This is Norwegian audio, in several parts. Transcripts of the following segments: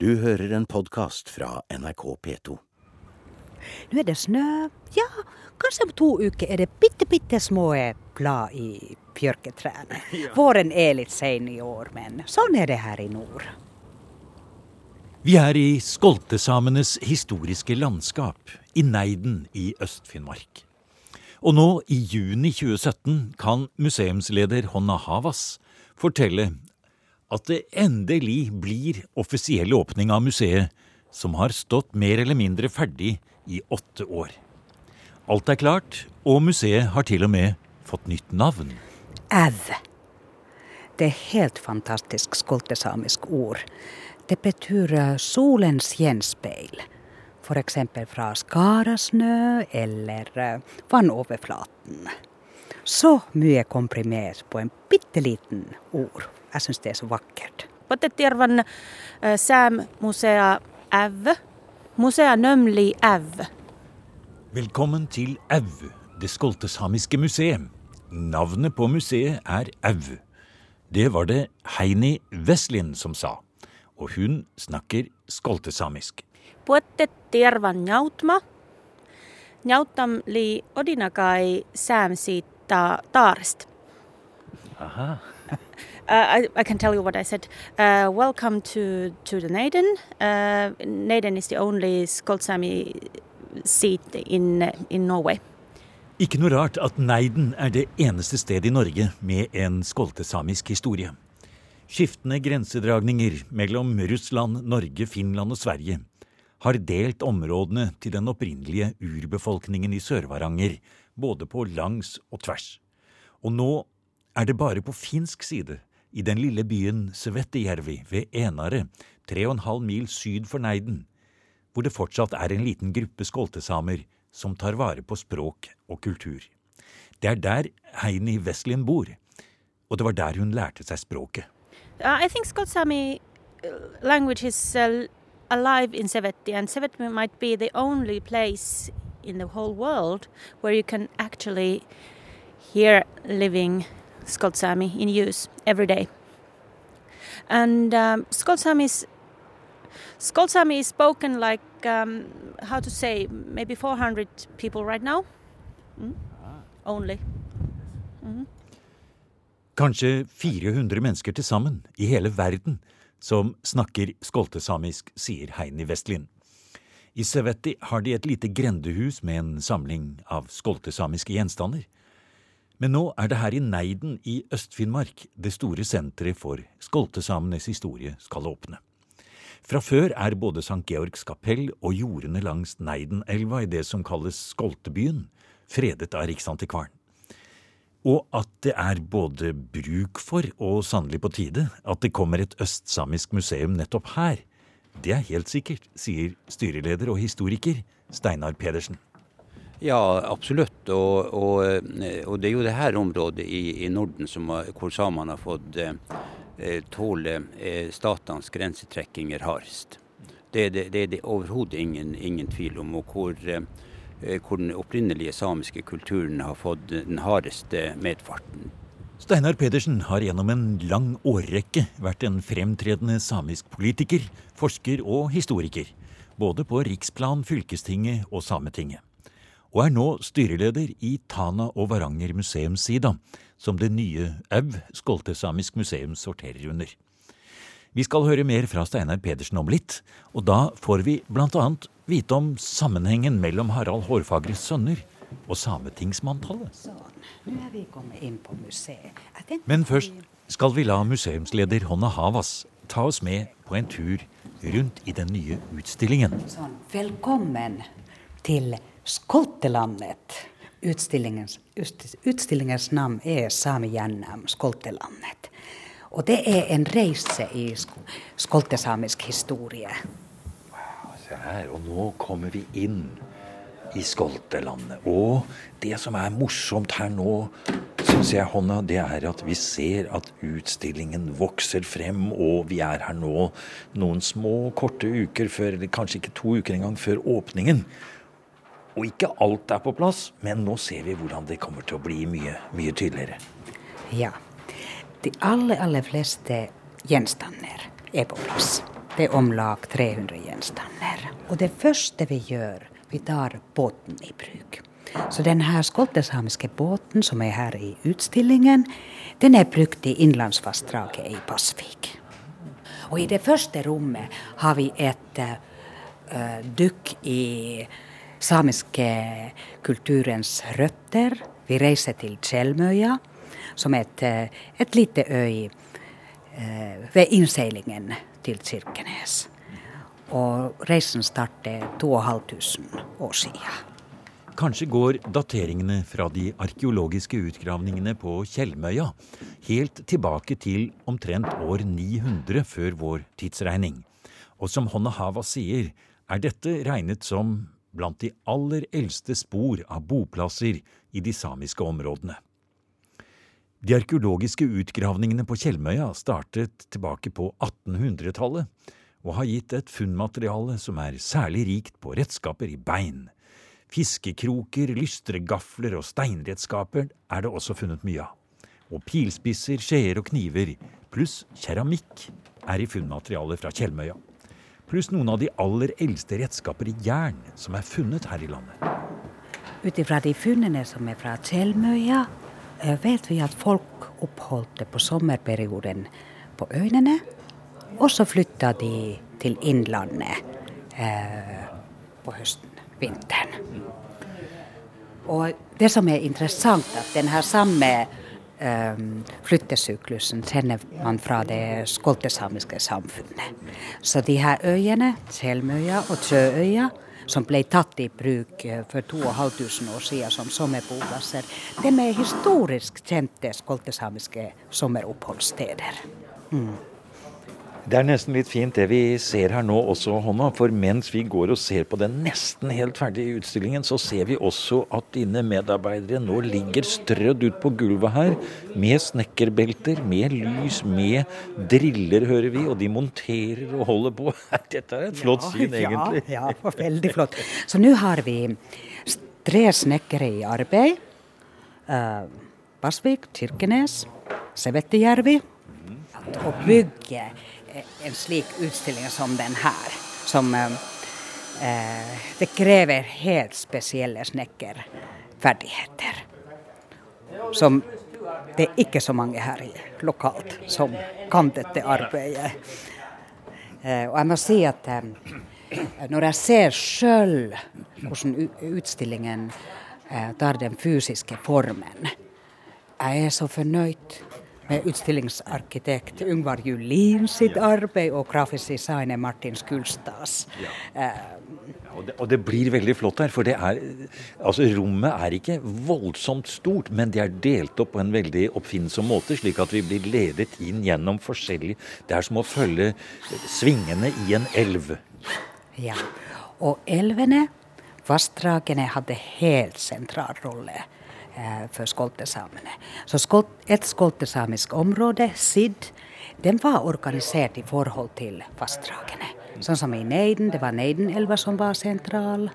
Du hører en podkast fra NRK P2. Nå er det snø. Ja, kanskje om to uker er det bitte, bitte små blad i bjørketrærne. Våren er litt sein i år, men sånn er det her i nord. Vi er i skoltesamenes historiske landskap, i Neiden i Øst-Finnmark. Og nå, i juni 2017, kan museumsleder Honna Havas fortelle at det endelig blir offisiell åpning av museet, som har stått mer eller mindre ferdig i åtte år. Alt er klart, og museet har til og med fått nytt navn. Æv. Det er helt fantastisk skoltesamisk ord. Det betyr eh, solens gjenspeil. F.eks. fra Skarasnø eller eh, vannoverflaten. Så mye komprimert på en bitte liten ord. Jeg syns det er så vakkert. Potettirvan säämusea Äv. Musea Nømli Äv. Velkommen til AU, det skoltesamiske museet. Navnet på museet er AU. Det var det Heini Veslin som sa, og hun snakker skoltesamisk. Potettirvan njautma. Njautam li odinakai säämsi ta taarist. Aha. Uh, I, I can tell you what I said. Uh, welcome to, to the Naden. Uh, Naden is the only Skoltsami seat in, in Norway. Ikke noe rart at Neiden er det eneste stedet i Norge med en skoltesamisk historie. Skiftende grensedragninger mellom Russland, Norge, Finland og Sverige har delt områdene til den opprinnelige urbefolkningen i Sør-Varanger, både på langs og tvers. Og nå er det bare på finsk side, i den lille byen Svettejärvi ved Enare, tre og en halv mil syd for Neiden, hvor det fortsatt er en liten gruppe skoltesamer som tar vare på språk og kultur. Det er der Heini Weslin bor, og det var der hun lærte seg språket. Uh, I think Skotsami uh, language is uh, alive in Seveti, and Seveti might be the only place in the whole world where you can actually hear living Skoltsami in use every day. And um, Skoltsami is Skotsami is spoken like um, how to say maybe 400 people right now, mm? only. Mhm. Kanskje 400 mennesker til sammen i hele verden som snakker skoltesamisk, sier Heini Westlin. I Sevetti har de et lite grendehus med en samling av skoltesamiske gjenstander. Men nå er det her i Neiden i Øst-Finnmark det store senteret for skoltesamenes historie skal åpne. Fra før er både St. Georgs kapell og jordene langs Neidenelva i det som kalles Skoltebyen, fredet av Riksantikvaren. Og at det er både bruk for og sannelig på tide at det kommer et østsamisk museum nettopp her, det er helt sikkert, sier styreleder og historiker Steinar Pedersen. Ja, absolutt. Og, og, og det er jo det her området i, i Norden som, hvor samene har fått eh, tåle eh, statenes grensetrekkinger hardest. Det er det, det, det overhodet ingen, ingen tvil om. Og hvor, eh, hvor den opprinnelige samiske kulturen har fått den hardeste medfarten. Steinar Pedersen har gjennom en lang årrekke vært en fremtredende samisk politiker, forsker og historiker. Både på riksplan, fylkestinget og Sametinget. Og er nå styreleder i Tana og Varanger museumssida, som det nye AU, Skoltesamisk museum, sorterer under. Vi skal høre mer fra Steinar Pedersen om litt, og da får vi annet vite om sammenhengen mellom Harald Hårfagres sønner og sametingsmanntallet. Nå er vi kommet inn på museet. Men først skal vi la museumsleder Honna Havas ta oss med på en tur rundt i den nye utstillingen. Sånn, velkommen til Skoltelandet. Utstillingens, utstillingens navn er Sami gjennom Skoltelandet. Og det er en reise i skoltesamisk historie. Se her, og nå kommer vi inn i Skoltelandet. Og det som er morsomt her nå, syns jeg, Honna, det er at vi ser at utstillingen vokser frem, og vi er her nå noen små, korte uker før, eller kanskje ikke to uker engang, før åpningen. Og ikke alt er på plass, men nå ser vi hvordan det kommer til å bli mye, mye tydeligere. Ja. De aller, aller fleste gjenstander er på plass. Det er om lag 300 gjenstander. Og det første vi gjør, vi tar båten i bruk. Så denne skoltesamiske båten som er her i utstillingen, den er brukt i innlandsvassdraget i Pasvik. Og i det første rommet har vi et uh, dukk i samiske kulturens røtter. Vi reiser til Tjelmøya, som er et, eh, et lite øy uh, ved innseilingen til Kirkenes. Og reisen startet 2500 år siden. Kanskje går dateringene fra de arkeologiske utgravningene på Tjeldmøya helt tilbake til omtrent år 900 før vår tidsregning. Og som Honna Hava sier, er dette regnet som blant de aller eldste spor av boplasser i de samiske områdene. De arkeologiske utgravningene på Tjeldmøya startet tilbake på 1800-tallet og har gitt et funnmateriale som er særlig rikt på redskaper i bein. Fiskekroker, lystre gafler og steinredskaper er det også funnet mye av. Og pilspisser, skjeer og kniver, pluss keramikk, er i funnmaterialet fra Tjeldmøya. Pluss noen av de aller eldste redskaper i jern som er funnet her i landet. Ut ifra de funnene som er fra Tjeldmøya, eh, vet vi at folk oppholdt det på sommerperioden på øyene og så flytta de til Innlandet eh, på høsten, vinteren. Og det som er interessant, at denne samme eh, flyttesyklusen kjenner man fra det skoltesamiske samfunnet. Så de her øyene, Selmøya og Tjøøya, som ble tatt i bruk eh, for 2500 år siden som sommerboplasser, de er historisk kjente skoltesamiske sommeroppholdssteder. Mm. Det er nesten litt fint det vi ser her nå også, Hånda. For mens vi går og ser på den nesten helt ferdige utstillingen, så ser vi også at dine medarbeidere nå ligger strødd ut på gulvet her med snekkerbelter, med lys, med driller, hører vi. Og de monterer og holder på. Dette er et flott syn, egentlig. Ja, ja, veldig flott. Så nå har vi tre snekkere i arbeid. Uh, Basvik, Kirkenes, Sevettijärvi. Å bygge en slik utstilling som den her, som eh, eh, Det krever helt spesielle snekkerferdigheter. Som det er ikke så mange her lokalt som kan dette arbeidet. Eh, og jeg må si at eh, når jeg ser sjøl hvordan utstillingen eh, tar den fysiske formen, jeg er så fornøyd med utstillingsarkitekt Ungvar Julin sitt arbeid og grafisk designer Martin Skulstads. Ja. Uh, og, det, og, det, blir veldig flott her, for det er, altså rommet er ikke voldsomt stort, men det er delt opp på en veldig oppfinnsom måte, slik at vi blir ledet inn gjennom forskjellig Det er som å følge svingene i en elv. Ja, og elvene, vassdragene, hadde helt sentral rolle Eh, for skoltesamene. Så skolt, et skoltesamisk område, SID, den var organisert i forhold til fastdragene. Sånn som i Neiden, det var Neidenelva som var sentral.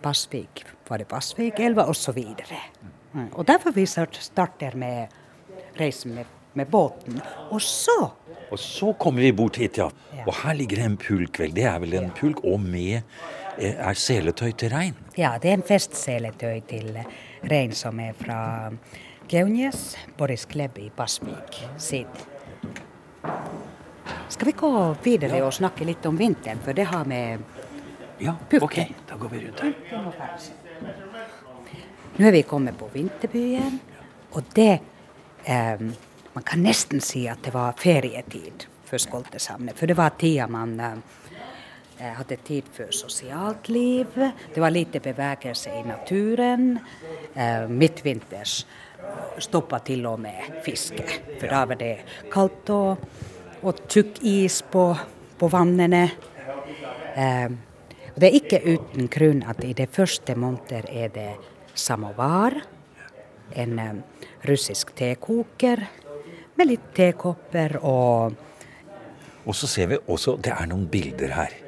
Passvik, var det Basvikelva, osv. Mm. Og derfor vi starter med reisen med, med båten. Og så Og så kommer vi bort hit, ja. ja. Og her ligger det en pulk, vel. Det er vel en pulk, og med eh, er seletøy til rein? Ja, det er en festseletøy til rein som er fra Geunjes, Boris Klebb i Pasvik sin. Skal vi gå videre og snakke litt om vinteren, for det har med Ja, ok, da går vi rundt her. Nå er vi kommet på vinterbyen, og det eh, Man kan nesten si at det var ferietid for skoltesamene, for det var tida man eh, hadde tid for sosialt liv. Det var lite bevegelse i naturen. Eh, midtvinters stoppa til og med fiske. For da var det kaldt og, og tjukk is på, på vannene. Og det er ikke uten grunn at i de første måneder er det samovar, en russisk tekoker med litt tekopper og Og så ser vi også det er noen bilder her.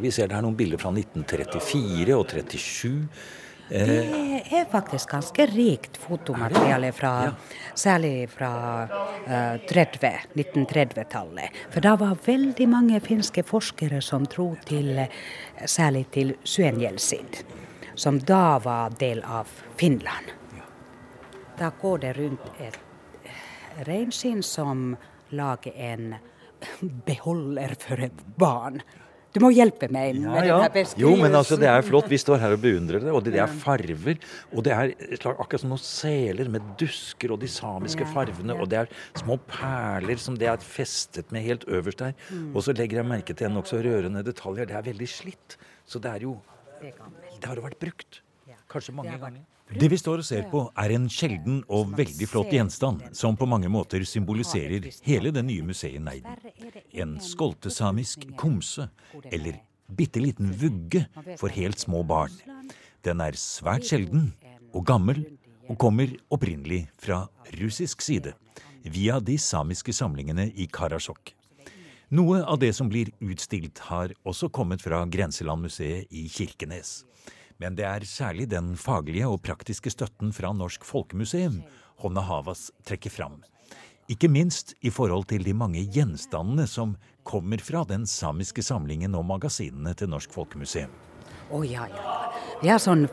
Vi ser det er noen bilder fra 1934 og 37. Det er faktisk ganske rikt fotomateriale, fra, særlig fra uh, 30, 1930-tallet. For da var veldig mange finske forskere som dro til, særlig til Suenjelsid, som da var del av Finland. Da går det rundt et reinskinn som lager en beholder for et barn. Du må hjelpe meg med ja. denne beskrivelsen. Jo, men altså, det er flott. Vi står her og beundrer det. Og det, det er farver. Og det er akkurat som noen seler med dusker og de samiske Ja, farvene. ja. Og det er små perler som det er festet med helt øverst der. Mm. Og så legger jeg merke til en nokså rørende detaljer. Det er veldig slitt. Så det er jo Det. Det har jo vært brukt. Kanskje mange ganger. Det vi står og ser på, er en sjelden og veldig flott gjenstand, som på mange måter symboliserer hele det nye museet Neiden. En skoltesamisk komse, eller bitte liten vugge for helt små barn. Den er svært sjelden og gammel, og kommer opprinnelig fra russisk side, via de samiske samlingene i Karasjok. Noe av det som blir utstilt, har også kommet fra Grenselandmuseet i Kirkenes. Men det er særlig den faglige og praktiske støtten fra Norsk Folkemuseum Honna Havas trekker fram. Ikke minst i forhold til de mange gjenstandene som kommer fra den samiske samlingen og magasinene til Norsk Folkemuseum. Å ja, ja. Vi har sånn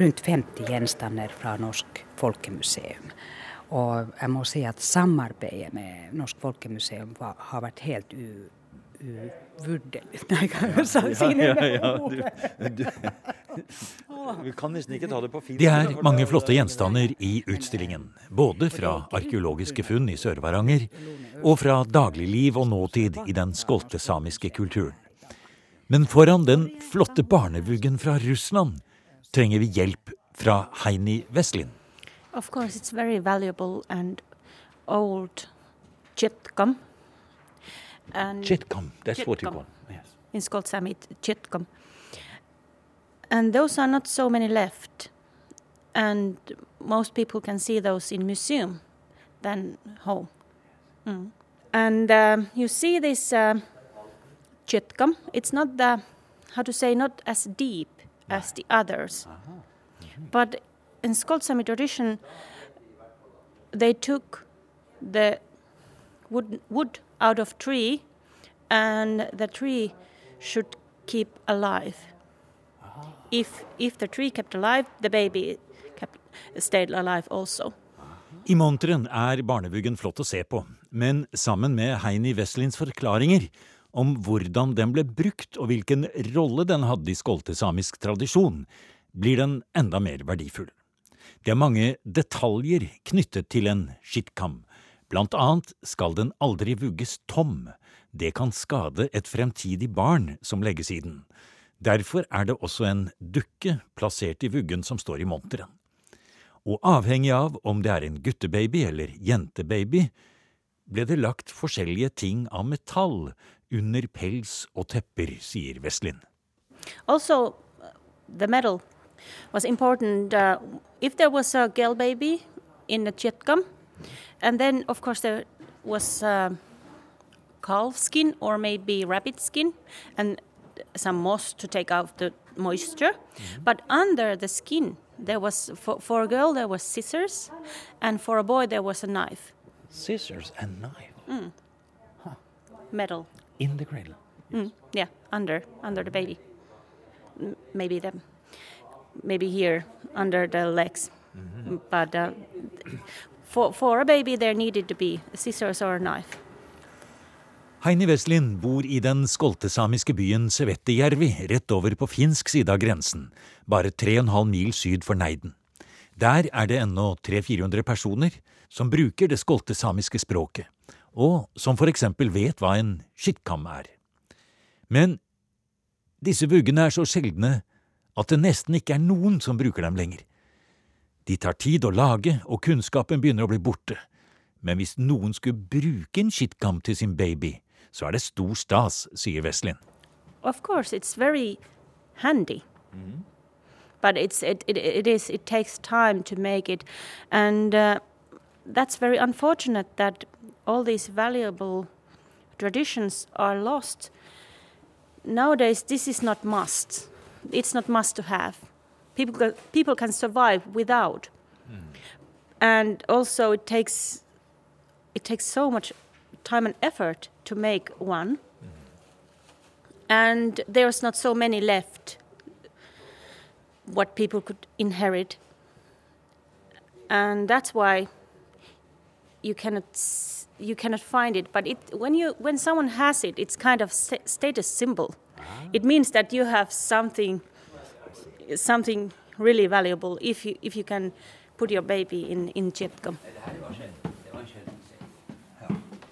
rundt 50 gjenstander fra Norsk Folkemuseum. Og jeg må si at samarbeidet med Norsk Folkemuseum har vært helt u, uvurderlig. Nei, kan jeg ja, det Du, du, Vi kan nesten ikke ta det på fint. Det er mange flotte gjenstander i utstillingen. Både fra arkeologiske funn i Sør-Varanger og fra dagligliv og nåtid i den skoltesamiske kulturen. Men foran den flotte barnevuggen fra Russland trenger vi hjelp fra Heini Westlin. Of course, it's very valuable and old chitkam. And Chitkam, that's what you call yes. in Skolt-Sami, chitkam. And those are not so many left. And most people can see those in museum than home. Mm. And um, you see this um chitkam. It's not the, how to say, not as deep as the others. But in Skolt-Sami tradition, they took the wood, wood out of tree and the tree should keep alive. If if the tree kept alive, the baby kept, stayed alive also. I monteren er barnevuggen flott å se på, men sammen med Heini Westlins forklaringer om hvordan den ble brukt og hvilken rolle den hadde i skoltesamisk tradisjon, blir den enda mer verdifull. Det er mange detaljer knyttet til en skitkam. Blant annet skal den aldri vugges tom. Det kan skade et fremtidig barn som legges i den. Derfor er det også en dukke plassert i vuggen som står i monteren. Og avhengig av om det er en guttebaby eller jentebaby, ble det lagt forskjellige ting av metall under pels og tepper, sier Westlin. Also, the metal was important. Uh, if there was a girl baby in the chitkam, and then of course there was uh, calf skin or maybe rabbit skin, and some moss to take out the moisture. But under the skin, there was for, for a girl there was scissors, and for a boy there was a knife, Scissors and knife metal. in the cradle. Mm, yeah, under under the baby. M- Maybe the maybe here under the legs, Mm-hmm. but uh, for for a baby there needed to be scissors or a knife. Heini Westlin bor i den skoltesamiske byen Sevettijärvi, rett over på finsk side av grensen, bare 3,5 mil syd for Neiden. Der er det ennå 300-400 personer som bruker det skoltesamiske språket, og som for eksempel vet hva en skittkam er. Men disse vuggene er så sjeldne at det nesten ikke er noen som bruker dem lenger. De tar tid å lage, og kunnskapen begynner å bli borte. Men hvis noen skulle bruke en shitgum til sin baby, så er det stor stas, sier Veslin. Of course, it's very handy, but it's it, it it is it takes time to make it, and uh, that's very unfortunate that all these valuable traditions are lost. Nowadays, this is not must. It's not must to have. People can, people can survive without. And also, it takes it takes so much time and effort to make one, and there's not so many left. What people could inherit, and that's why you cannot you cannot find it. But it when you when someone has it, it's kind of sta- status symbol. Ah. It means that you have something something really valuable if you if you can put your baby in in Chipcom.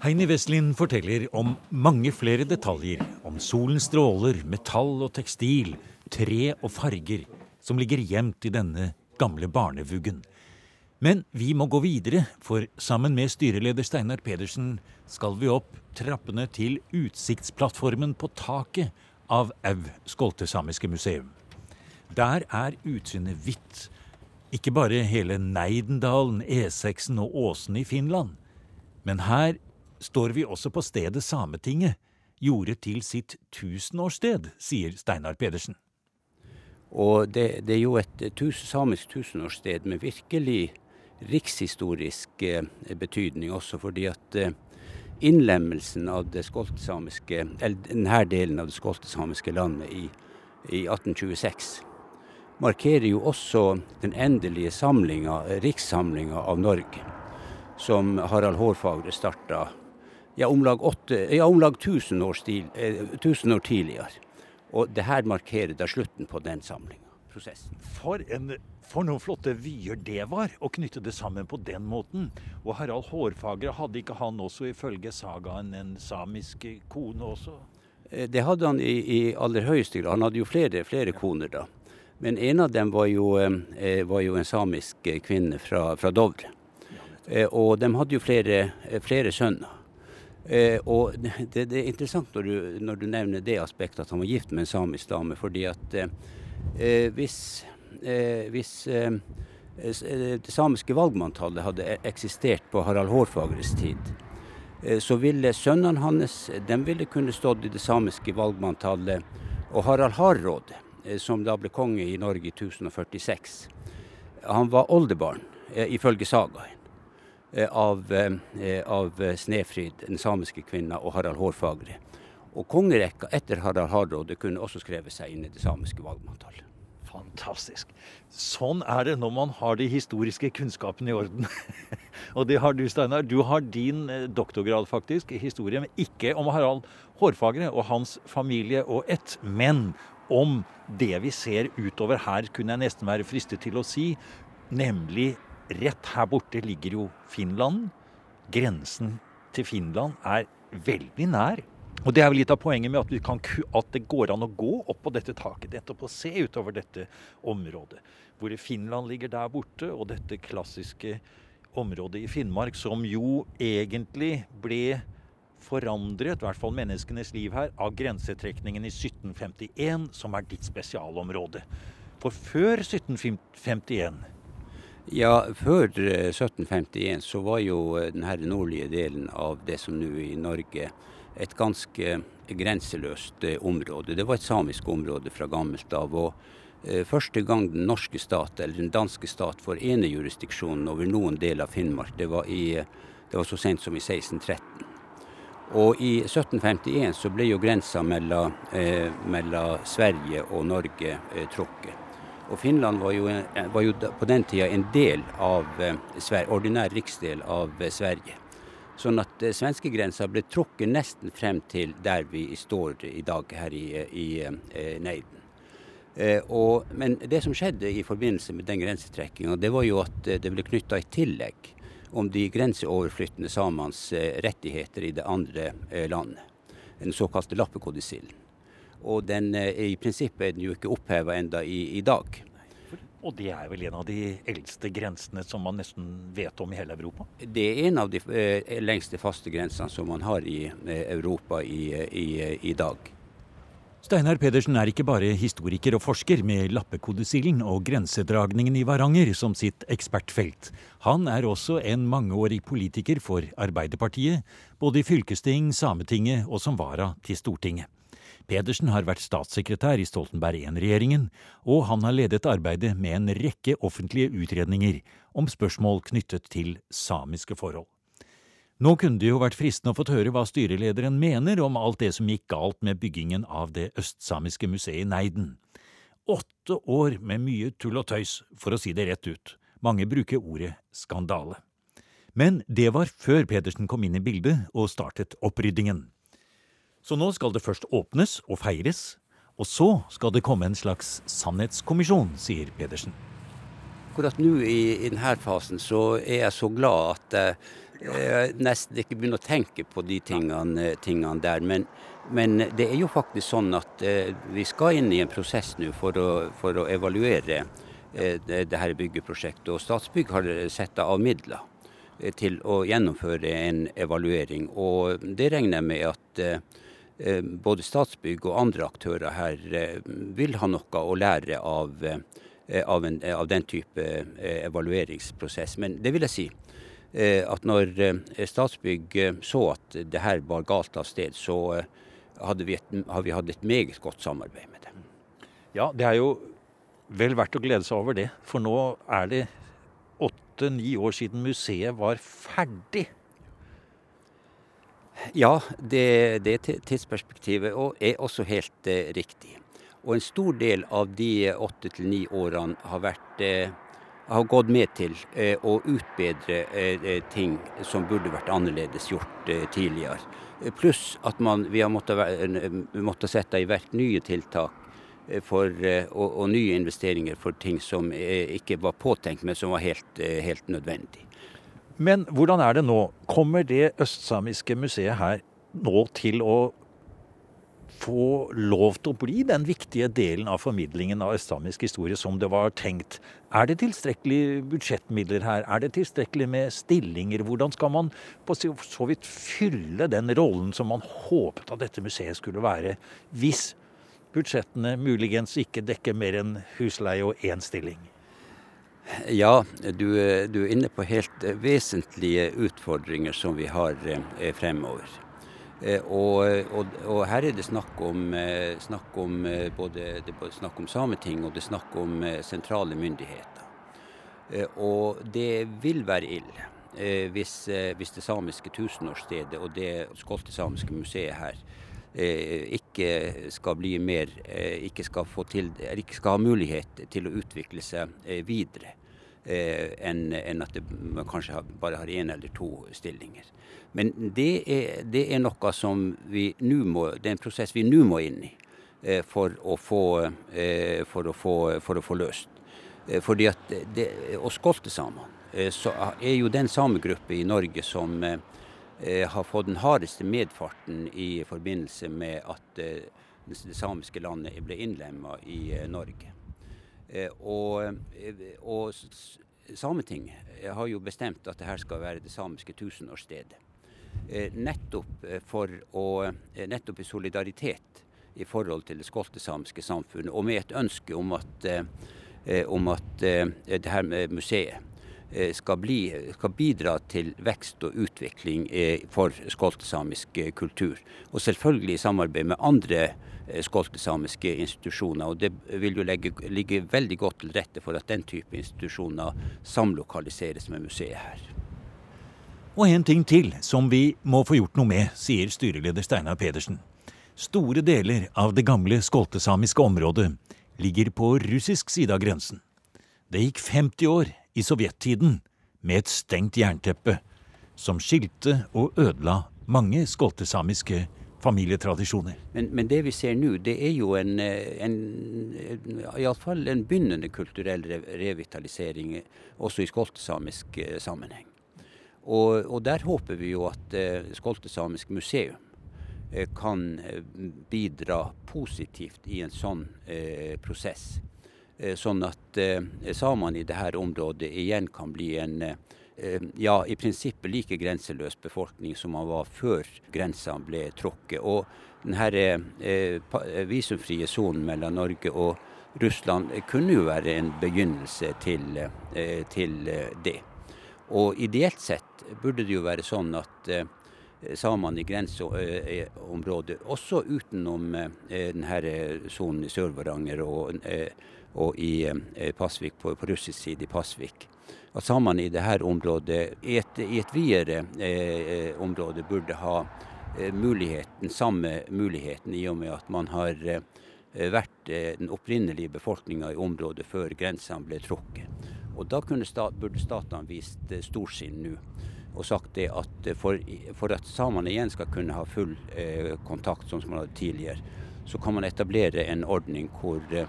Heini Westlin forteller om mange flere detaljer. Om solens stråler, metall og tekstil, tre og farger som ligger gjemt i denne gamle barnevuggen. Men vi må gå videre, for sammen med styreleder Steinar Pedersen skal vi opp trappene til utsiktsplattformen på taket av Au skoltesamiske museum. Der er utsynet hvitt. Ikke bare hele Neidendalen, E6-en og Åsene i Finland. Men her står vi også på stedet Sametinget gjorde til sitt tusenårssted, sier Steinar Pedersen. Og det, det er jo et tus, samisk tusenårssted med virkelig rikshistorisk eh, betydning også, fordi at eh, innlemmelsen av det skoltesamiske, eller denne delen av det skoltesamiske landet i, i 1826 markerer jo også den endelige samlinga, rikssamlinga av Norge, som Harald Hårfagre starta ja, om lag, åtte, ja, om lag 1000 år, stil, eh, 1000 år tidligere. Og det her markerer da slutten på den samlinga, prosessen. For, en, for noen flotte vyer det var, å knytte det sammen på den måten. Og Harald Hårfagre, hadde ikke han også ifølge sagaen en samisk kone også? Eh, Det hadde han i, i aller høyeste grad. Han hadde jo flere, flere koner da. Men en av dem var jo, eh, var jo en samisk eh, kvinne fra, fra Dovre. Eh, og de hadde jo flere, eh, flere sønner. Eh, og det, det er interessant når du, når du nevner det aspektet at han var gift med en samisk dame, fordi at eh, eh, hvis, eh, hvis eh, eh, det samiske valgmanntallet hadde e- eksistert på Harald Hårfagres tid, eh, så ville sønnene hans de ville kunne stått i det samiske valgmanntallet. Og Harald Hardråde, eh, som da ble konge i Norge i 1046, han var oldebarn, eh, ifølge sagaen, eh, av, eh, av Snefrid, den samiske kvinna, og Harald Hårfagre. Og kongerekka etter Harald Hardråde kunne også skrevet seg inn i det samiske valgmanntallet. Fantastisk. Sånn er det når man har de historiske kunnskapene i orden. og det har du, Steinar. Du har din eh, doktorgrad faktisk i historie, men ikke om Harald Hårfagre og hans familie og ett, men om det vi ser utover her, kunne jeg nesten være fristet til å si, nemlig rett her borte ligger jo Finland. Grensen til Finland er veldig nær. Og det er vel litt av poenget med at, kan, at det går an å gå opp på dette taket, nettopp å se utover dette området. Hvor Finland ligger der borte, og dette klassiske området i Finnmark som jo egentlig ble forandret, i hvert fall menneskenes liv her, av grensetrekningen i 1751, som er ditt spesialområde. For før 1751 Ja, før eh, 1751 så var jo eh, den her nordlige delen av det som nå er i Norge et ganske grenseløst eh, område. Det var et samisk område fra gammelt av. og eh, Første gang den norske stat, eller den danske stat, får enejurisdiksjonen over noen del av Finnmark, det var, i, det var så sent som i 1613. Og i 1751 så ble jo grensa mellom, eh, mellom Sverige og Norge eh, trukket. Og Finland var jo, var jo på den tida en del av eh, Sver ordinær riksdel av eh, Sverige. Sånn at eh, svenskegrensa ble trukket nesten frem til der vi står i dag, her i, i eh, Neiden. Eh, og, men det som skjedde i forbindelse med den grensetrekkinga, det var jo at eh, det ble knytta et tillegg om de grenseoverflyttende samenes eh, rettigheter i det andre eh, landet. Den såkalte lappekodisilen. Og den, eh, i prinsippet er den jo ikke oppheva enda i, i dag. Og det er vel en av de eldste grensene som man nesten vet om i hele Europa? Det er en av de eh, lengste faste grensene som man har i eh, Europa i, i, i dag. Steinar Pedersen er ikke bare historiker og forsker med lappekodesilden og grensedragningen i Varanger som sitt ekspertfelt. Han er også en mangeårig politiker for Arbeiderpartiet, både i fylkesting, Sametinget og som vara til Stortinget. Pedersen har vært statssekretær i Stoltenberg I-regjeringen, og han har ledet arbeidet med en rekke offentlige utredninger om spørsmål knyttet til samiske forhold. Nå kunne det jo vært fristende å få høre hva styrelederen mener om alt det som gikk galt med byggingen av det østsamiske museet i Neiden. Åtte år med mye tull og tøys, for å si det rett ut. Mange bruker ordet skandale. Men det var før Pedersen kom inn i bildet og startet oppryddingen. Så nå skal det først åpnes og feires, og så skal det komme en slags sannhetskommisjon, sier Pedersen. Akkurat nå i, i denne fasen så er jeg så glad at jeg, jeg nesten ikke begynner å tenke på de tingene, tingene der. Men, men, det er jo faktisk sånn at eh, vi skal inn i en prosess nå for å, for å evaluere eh, det, det her byggeprosjektet. Og Statsbygg har satt av midler eh, til å gjennomføre en evaluering. Og det regner jeg med at eh, både Statsbygg og andre aktører her eh, vil ha noe å lære av Eh, av, en, av, den type eh, evalueringsprosess. Men det vil jeg si eh, at når Statsbygg så at det her var galt av sted, så hadde vi, et, har vi hatt et meget godt samarbeid med dem. Ja, det er jo vel verdt å glede seg over det. For nå er det åtte-ni år siden museet var ferdig. Ja, det, det tidsperspektivet er også helt eh, riktig. Og en stor del av de åtte til ni årene har, vært, eh, har gått med til eh, å utbedre eh, ting som burde vært annerledes gjort tidligere. Pluss at man, vi har måttet, måttet sette i verk nye tiltak for, og, og, nye investeringer for ting som ikke var påtenkt, men som var helt, helt nødvendig. Men hvordan er det nå? Kommer det østsamiske museet her nå til å få lov til å bli den viktige delen av formidlingen av østsamisk historie som det var tenkt? Er det tilstrekkelig budsjettmidler her? Er det tilstrekkelig med stillinger? Hvordan skal man på så vidt fylle den rollen som man håpet at dette museet skulle være, hvis budsjettene muligens ikke dekker mer enn husleie og én stilling? Ja, du, du, er inne på helt vesentlige utfordringer som vi har eh, fremover. Eh, og, og, og, her er det snakk om, eh, snakk om eh, både, er snakk om Sameting og det snakk om sentrale myndigheter. Og det vil være ille hvis, hvis det samiske tusenårsstedet og det skoltesamiske museet her ikke skal bli mer ikke skal, til, ikke skal ha mulighet til å utvikle seg videre enn at det, man kanskje bare har én eller to stillinger. Men det er, det er, noe som vi nå må Det er en prosess vi nå må inn i eh, for å få, eh, for å få, for å få løst. Eh, fordi at det, Og skoltesamene så er jo den samegruppe i Norge som har fått den hardeste medfarten i forbindelse med at det samiske landet ble innlemma i Norge. Og, og Sametinget har jo bestemt at dette skal være det samiske tusenårsstedet. Eh, nettopp, eh, å, eh, nettopp i solidaritet i forhold til det skoltesamiske samfunnet, og med et ønske om at, om at det her museet skal, bli, skal, bidra til vekst og utvikling for skoltesamisk kultur. Og selvfølgelig i samarbeid med andre skoltesamiske institusjoner. Og det vil jo legge, ligge veldig godt til rette for at den type institusjoner samlokaliseres med museet her. Og en ting til som vi må få gjort noe med, sier styreleder Steinar Pedersen. Store deler av det gamle skoltesamiske området ligger på russisk side av grensen. Det gikk 50 år i sovjettiden med et stengt jernteppe som skilte og ødela mange skoltesamiske familietradisjoner. Men, men, det vi ser nå, det er jo en, en iallfall en begynnende kulturell revitalisering også i skoltesamisk eh, sammenheng. Og, og, der håper vi jo at eh, Skoltesamisk museum eh, kan eh, bidra positivt i en sånn eh, prosess. Eh, sånn at eh, samene i dette området igjen kan bli en ja, i prinsippet like grenseløs befolkning som man var før grensene ble tråkket. Og denne visumfrie sonen mellom Norge og Russland kunne jo være en begynnelse til, til det. Og ideelt sett burde det jo være sånn at, eh, samene i grenseområdet, også utenom denne sonen i Sør-Varanger og, og, i Pasvik, på, på, russisk side i Pasvik. At samene i dette området, i et, i et videre eh, område, burde ha eh, muligheten, samme muligheten, i og med at man har eh, vært den opprinnelige befolkninga i området før grensene ble trukket. Og Da stat, burde statene vist storsinn nå og sagt det at for, for at samene igjen skal kunne ha full eh, kontakt, sånn som man hadde tidligere, så kan man etablere en ordning hvor eh,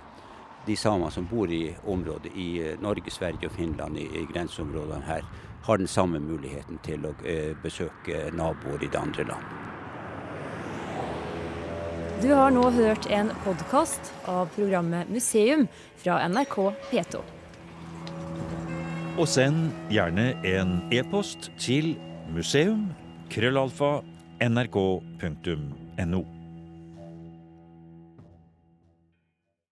de samene som bor i området i eh, Norge, Sverige og Finland, i, i grenseområdene her, har den samme muligheten til å eh, besøke naboer i det andre land. Du har nå hørt en podkast av programmet Museum fra NRK P2. Og send gjerne en e-post til museum.krøllalfa.nrk.no. nrk.no.